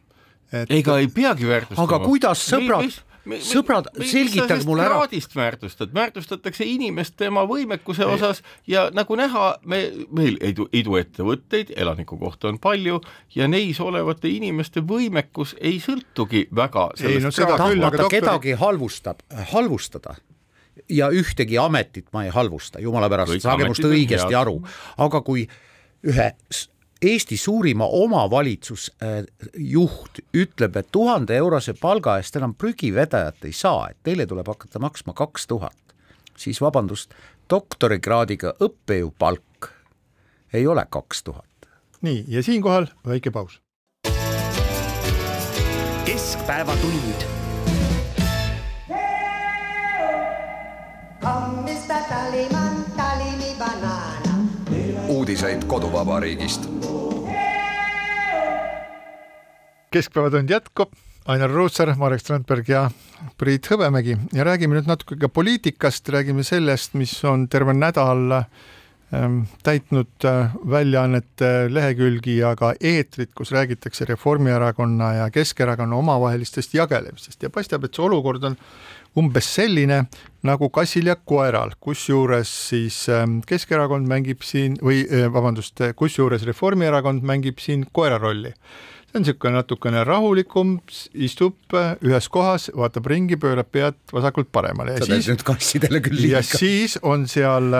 ega ei peagi väärtustama. aga kuidas, sõbrad, sõbrad, selgitage mulle ära. kraadist väärtustad, väärtustatakse inimest tema võimekuse ei. osas ja nagu näha, me, meil idu, iduettevõtteid elaniku kohta on palju ja neis olevate inimeste võimekus ei sõltugi väga sellest. ei no seda küll, aga doktor... kedagi halvustab, halvustada ja ühtegi ametit ma ei halvusta, jumala pärast, saage must õigesti aru, aga kui ühe Eesti suurima omavalitsusjuht ütleb, et tuhande eurose palga eest enam prügivedajat ei saa, et teile tuleb hakata maksma kaks tuhat, siis vabandust, doktorikraadiga õppejõu palk ei ole kaks tuhat. nii, ja siinkohal väike paus. keskpäevatund. Kammista taliman, talimi banaana. uudiseid koduvabariigist. Keskpäevatund jätkub, Ainar Ruussaar, Marek Strandberg ja Priit Hõbemägi. Ja räägime nüüd natuke ka poliitikast, räägime sellest, mis on terve nädal täitnud äh, väljaannete lehekülgi ja ka eetrit, kus räägitakse Reformierakonna ja Keskerakonna omavahelistest jagelemistest ja paistab, et see olukord on umbes selline nagu kassil ja koeral, kusjuures siis ähm, Keskerakond mängib siin või äh, vabandust, kusjuures Reformierakond mängib siin koera rolli. See on niisugune natukene rahulikum, istub äh, ühes kohas, vaatab ringi, pöörab pead vasakult paremale. Ja sa siis nüüd kassidele küll liiga. ja siis on seal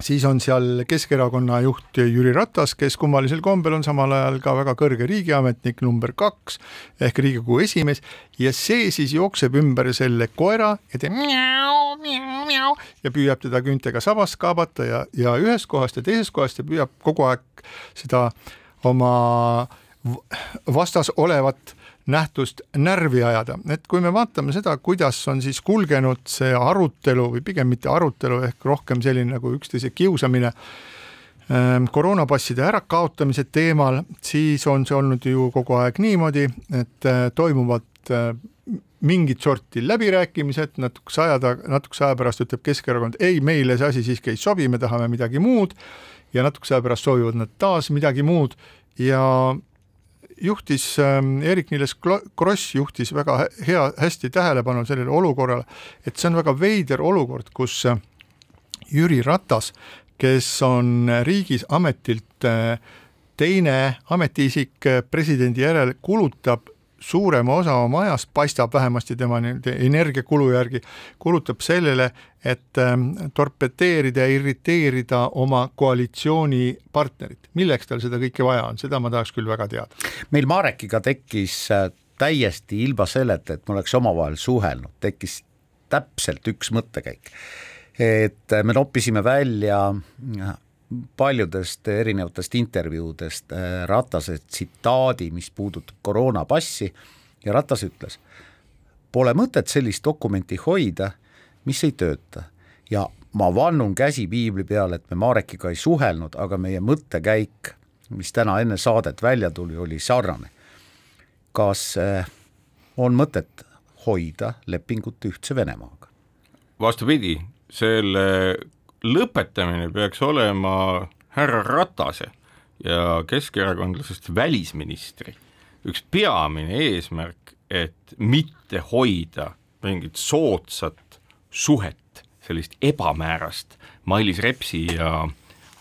siis on seal Keskerakonna juht Jüri Ratas, kes kummalisel kombel on samal ajal ka väga kõrge riigiametnik number kaks ehk Riigikogu esimees. Ja see siis jookseb ümber selle koera ja teeb mjau, mjau, mjau ja püüab teda küüntega sabast kaabata ja, ja ühest kohast ja teisest kohast ja püüab kogu aeg seda oma vastas olevat nähtust närvi ajada, et kui me vaatame seda, kuidas on siis kulgenud see arutelu või pigem mitte arutelu, ehk rohkem selline nagu üksteise kiusamine ähm, koroonapasside ärakaotamise teemal, siis on see olnud ju kogu aeg niimoodi, et äh, toimuvad äh, mingit sorti läbirääkimised, natukese aja taga, natukese aja pärast ütleb Keskerakond, ei, meile see asi siiski ei sobi, me tahame midagi muud. Ja natukese aja pärast soovivad nad taas midagi muud. Ja juhtis ähm, Eerik-Niiles Kross juhtis väga hea, hästi tähelepanu sellele olukorrale, et see on väga veider olukord, kus äh, Jüri Ratas, kes on riigis ametilt äh, teine ametiisik äh, presidendi järel, kulutab suurema osa oma ajast, paistab vähemasti tema nii-öelda energiakulu järgi, kulutab sellele, et ähm, torpedeerida ja irriteerida oma koalitsioonipartnerit. milleks tal seda kõike vaja on, seda ma tahaks küll väga teada. meil Marekiga tekkis äh, täiesti ilma selleta, et me oleks omavahel suhelnud, tekkis täpselt üks mõttekäik. et äh, me noppisime välja äh, paljudest erinevatest intervjuudest äh, Ratase tsitaadi, mis puudutab koroonapassi ja Ratas ütles, pole mõtet sellist dokumenti hoida, mis ei tööta ja ma vannun käsi piibli peale, et me Marekiga ei suhelnud, aga meie mõttekäik, mis täna enne saadet välja tuli, oli sarnane. kas äh, on mõtet hoida lepingut Ühtse Venemaaga? vastupidi, selle lõpetamine peaks olema härra Ratase ja keskerakondlasest välisministri üks peamine eesmärk, et mitte hoida mingit soodsat suhet, sellist ebamäärast Mailis Repsi ja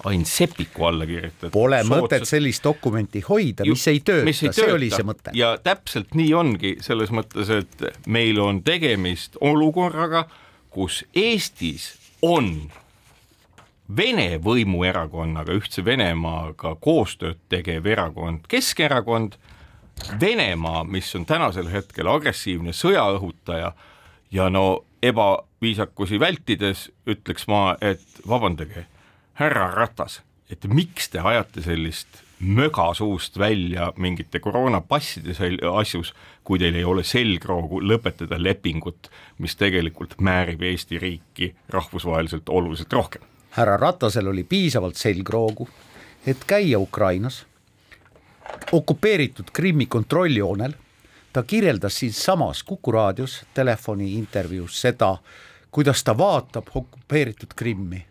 Ain Seppiku alla kirjutatud. Pole sootsat... mõtet sellist dokumenti hoida, mis ei tööta, see oli see mõte. ja täpselt nii ongi selles mõttes, et meil on tegemist olukorraga, kus Eestis on Vene võimuerakonnaga, Ühtse Venemaaga koostööd tegev erakond Keskerakond, Venemaa, mis on tänasel hetkel agressiivne sõjaõhutaja ja no ebaviisakusi vältides ütleks ma, et vabandage, härra Ratas, et miks te ajate sellist möga suust välja mingite koroonapasside asjus, kui teil ei ole selgroogu lõpetada lepingut, mis tegelikult määrib Eesti riiki rahvusvaheliselt oluliselt rohkem härra Ratasel oli piisavalt selgroogu, et käia Ukrainas, okupeeritud Krimmi kontrolljoonel, ta kirjeldas siinsamas Kuku raadios telefoni intervjuus seda, kuidas ta vaatab okupeeritud Krimmi.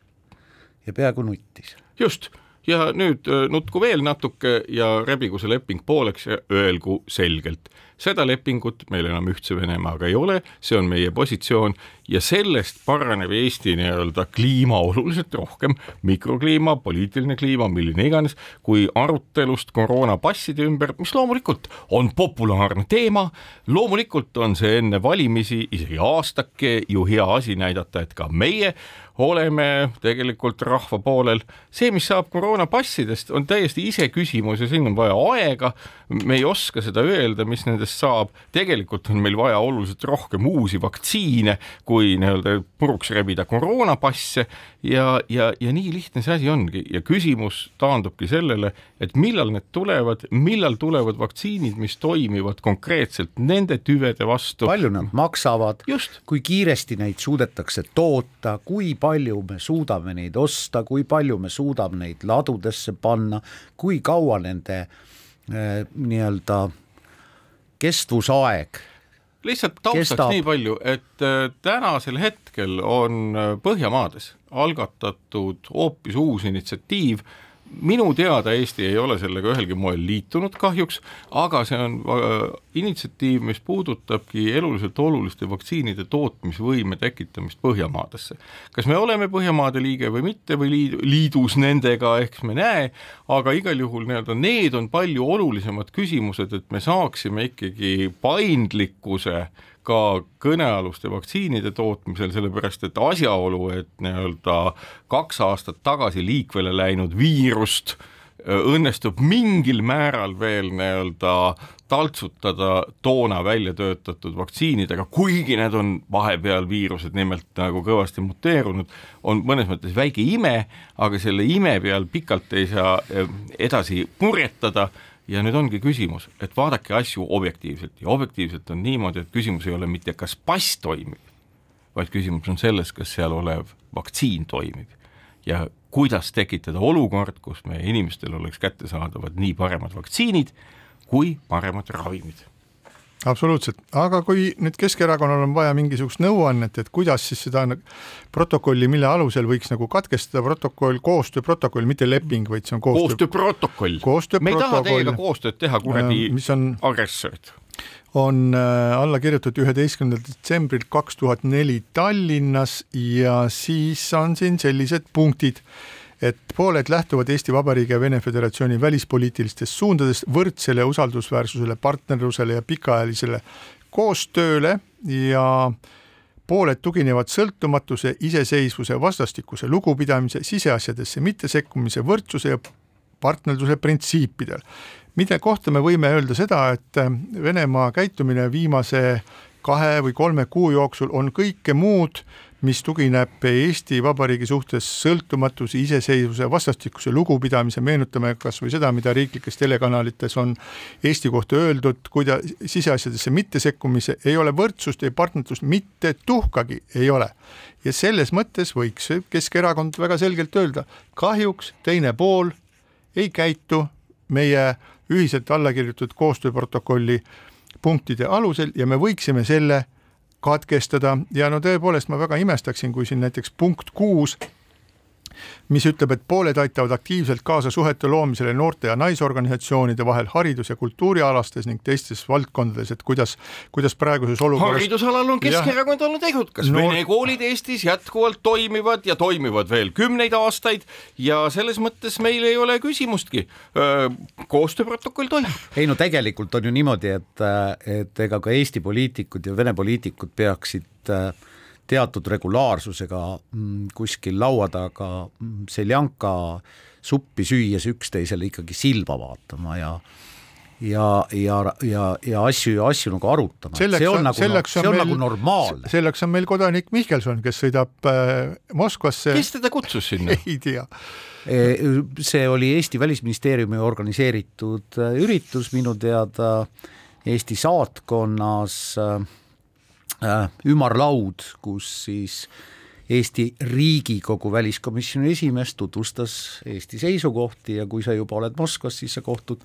Ja peaaegu nuttis. just ja nüüd äh, nutku veel natuke ja rebigu see leping pooleks ja öelgu selgelt, seda lepingut meil enam Ühtse Venemaaga ei ole, see on meie positsioon ja sellest paraneb Eesti nii-öelda kliima oluliselt rohkem, mikrokliima, poliitiline kliima, milline iganes, kui arutelust koroonapasside ümber, mis loomulikult on populaarne teema, loomulikult on see enne valimisi isegi aastake ju hea asi näidata, et ka meie oleme tegelikult rahva poolel. see, mis saab koroonapassidest, on täiesti iseküsimus ja siin on vaja aega. Me ei oska seda öelda, mis nendest saab. tegelikult on meil vaja oluliselt rohkem uusi vaktsiine, kui nii-öelda puruks rebida koroonapasse ja, ja, ja nii lihtne see asi ongi ja küsimus taandubki sellele, et millal need tulevad, millal tulevad vaktsiinid, mis toimivad konkreetselt nende tüvede vastu. palju nad maksavad, kui kiiresti neid suudetakse toota, kui palju me suudame neid osta, kui palju me suudame neid ladudesse panna, kui kaua nende äh, nii-öelda kestvusaeg lihtsalt taustaks kestab. nii palju, et äh, tänasel hetkel on äh, Põhjamaades algatatud hoopis uus initsiatiiv minu teada Eesti ei ole sellega ühelgi moel liitunud kahjuks, aga see on äh, initsiatiiv, mis puudutabki eluliselt oluliste vaktsiinide tootmisvõime tekitamist Põhjamaadesse. kas me oleme Põhjamaade liige või mitte või liidu, liidus nendega, eks me näe, aga igal juhul nii-öelda need on palju olulisemad küsimused, et me saaksime ikkagi paindlikkuse äh, ka kõnealuste vaktsiinide tootmisel, sellepärast et asjaolu, et nii-öelda kaks aastat tagasi liikvele läinud viirust õnnestub mingil määral veel nii-öelda taltsutada toona välja töötatud vaktsiinidega, kuigi need on vahepeal viirused nimelt nagu kõvasti muteerunud, on mõnes mõttes väike ime, aga selle ime peal pikalt ei saa edasi purjetada. Ja nüüd ongi küsimus, et vaadake asju objektiivselt. Ja objektiivselt on niimoodi, et küsimus ei ole mitte, kas pass toimib, vaid küsimus on selles, kas seal olev vaktsiin toimib. Ja kuidas tekitada olukord, kus meie inimestel oleks kättesaadavad nii paremad vaktsiinid kui paremad ravimid absoluutselt, aga kui nüüd Keskerakonnal on vaja mingisugust nõuannet, et kuidas siis seda protokolli, mille alusel võiks nagu katkestada protokoll, koostööprotokoll, mitte leping, vaid see on koostöö. koostööprotokoll koostöö. me ei taha teiega koostööd teha, kuradi äh, on... agressorid on äh, alla kirjutatud üheteistkümnendal detsembril kaks tuhat neli Tallinnas ja siis on siin sellised punktid et pooled lähtuvad Eesti Vabariigi ja Vene Föderatsiooni välispoliitilistest suundadest võrdsele usaldusväärsusele, partnerlusele ja pikaajalisele koostööle ja pooled tuginevad sõltumatuse, iseseisvuse, vastastikuse lugupidamise, siseasjadesse mittesekkumise, võrdsuse ja partnerluse printsiipidel. mille kohta me võime öelda seda, et Venemaa käitumine viimase kahe või kolme kuu jooksul on kõike muud mis tugineb Eesti Vabariigi suhtes sõltumatuse, iseseisvuse, vastastikuse lugupidamise, meenutame kas või seda, mida riiklikes telekanalites on Eesti kohta öeldud, kuida-, siseasjadesse mittesekkumise, ei ole võrdsust, ei partnerlust, mitte tuhkagi ei ole. ja selles mõttes võiks Keskerakond väga selgelt öelda, kahjuks teine pool ei käitu meie ühiselt alla kirjutatud koostööprotokolli punktide alusel ja me võiksime selle katkestada. Ja no tõepoolest ma väga imestaksin, kui siin näiteks punkt kuus mis ütleb, et pooled aitavad aktiivselt kaasa suhete loomisele noorte ja naisorganisatsioonide vahel haridus- ja kultuurialastes ning teistes valdkondades, et kuidas, kuidas praeguses olukorras. haridusalal on Keskerakond olnud edukas Noor..., vene koolid Eestis jätkuvalt toimivad ja toimivad veel kümneid aastaid ja selles mõttes meil ei ole küsimustki. koostööprotokoll toimib. ei no tegelikult on ju niimoodi, et, et ega ka Eesti poliitikud ja Vene poliitikud peaksid äh, teatud regulaarsusega mm, kuskil laua taga mm, seljanka suppi süües üksteisele ikkagi silma vaatama ja ja, ja, ja, ja asju ja asju nagu arutama. see on, nagu, see on, on meil, nagu normaalne. selleks on meil kodanik Mihkelson, kes sõidab äh, Moskvasse. kes teda kutsus sinna? (laughs) ei tea e, see oli Eesti Välisministeeriumi organiseeritud äh, üritus minu teada Eesti saatkonnas Äh, ümarlaud, kus siis Eesti Riigikogu väliskomisjoni esimees tutvustas Eesti seisukohti ja kui sa juba oled Moskvas, siis sa kohtud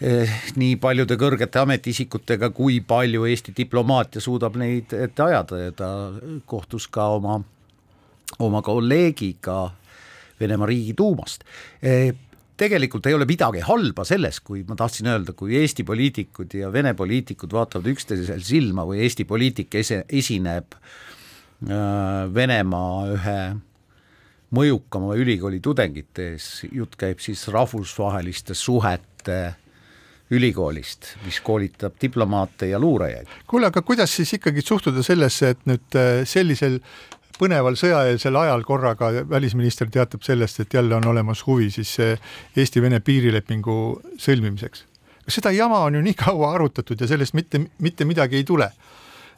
eh, nii paljude kõrgete ametiisikutega, kui palju Eesti diplomaatia suudab neid ette ajada. Ja ta kohtus ka oma, oma kolleegiga Venemaa Riigiduumast eh, tegelikult ei ole midagi halba selles, kui ma tahtsin öelda, kui Eesti poliitikud ja Vene poliitikud vaatavad üksteisel silma või Eesti poliitik ese-, esineb äh, Venemaa ühe mõjukama ülikooli tudengite ees, jutt käib siis rahvusvaheliste suhete ülikoolist, mis koolitab diplomaate ja luurajaid. kuule, aga kuidas siis ikkagi suhtuda sellesse, et nüüd äh, sellisel põneval sõjaeelsel ajal korraga välisminister teatab sellest, et jälle on olemas huvi siis Eesti-Vene piirilepingu sõlmimiseks. seda jama on ju nii kaua arutatud ja sellest mitte, mitte midagi ei tule.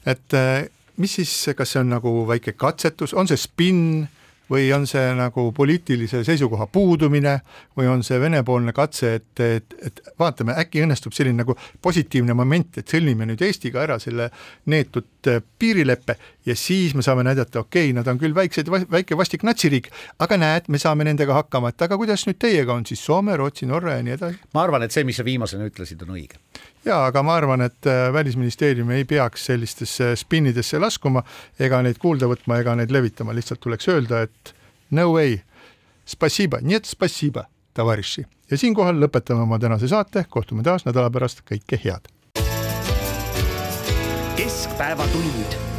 et eh, mis siis, kas see on nagu väike katsetus, on see spinn või on see nagu poliitilise seisukoha puudumine või on see Vene-poolne katse, et, et, et vaatame, äkki õnnestub selline nagu positiivne moment, et sõlmime nüüd Eestiga ära selle neetud äh, piirileppe ja siis me saame näidata, okei okay,, nad on küll väiksed, väike vastik natsiriik, aga näed, me saame nendega hakkama, et aga kuidas nüüd teiega on siis Soome, Rootsi, Norra ja nii edasi? ma arvan, et see, mis sa viimasena ütlesid, on õige jaa, aga ma arvan, et äh, Välisministeerium ei peaks sellistesse spinnidesse laskuma ega neid kuulda võtma ega neid levitama, lihtsalt tuleks öelda, et no way, spasiba, nii et spasiba, tavariši. ja siinkohal lõpetame oma tänase saate, kohtume taas nädala pärast, kõike head. keskpäevatund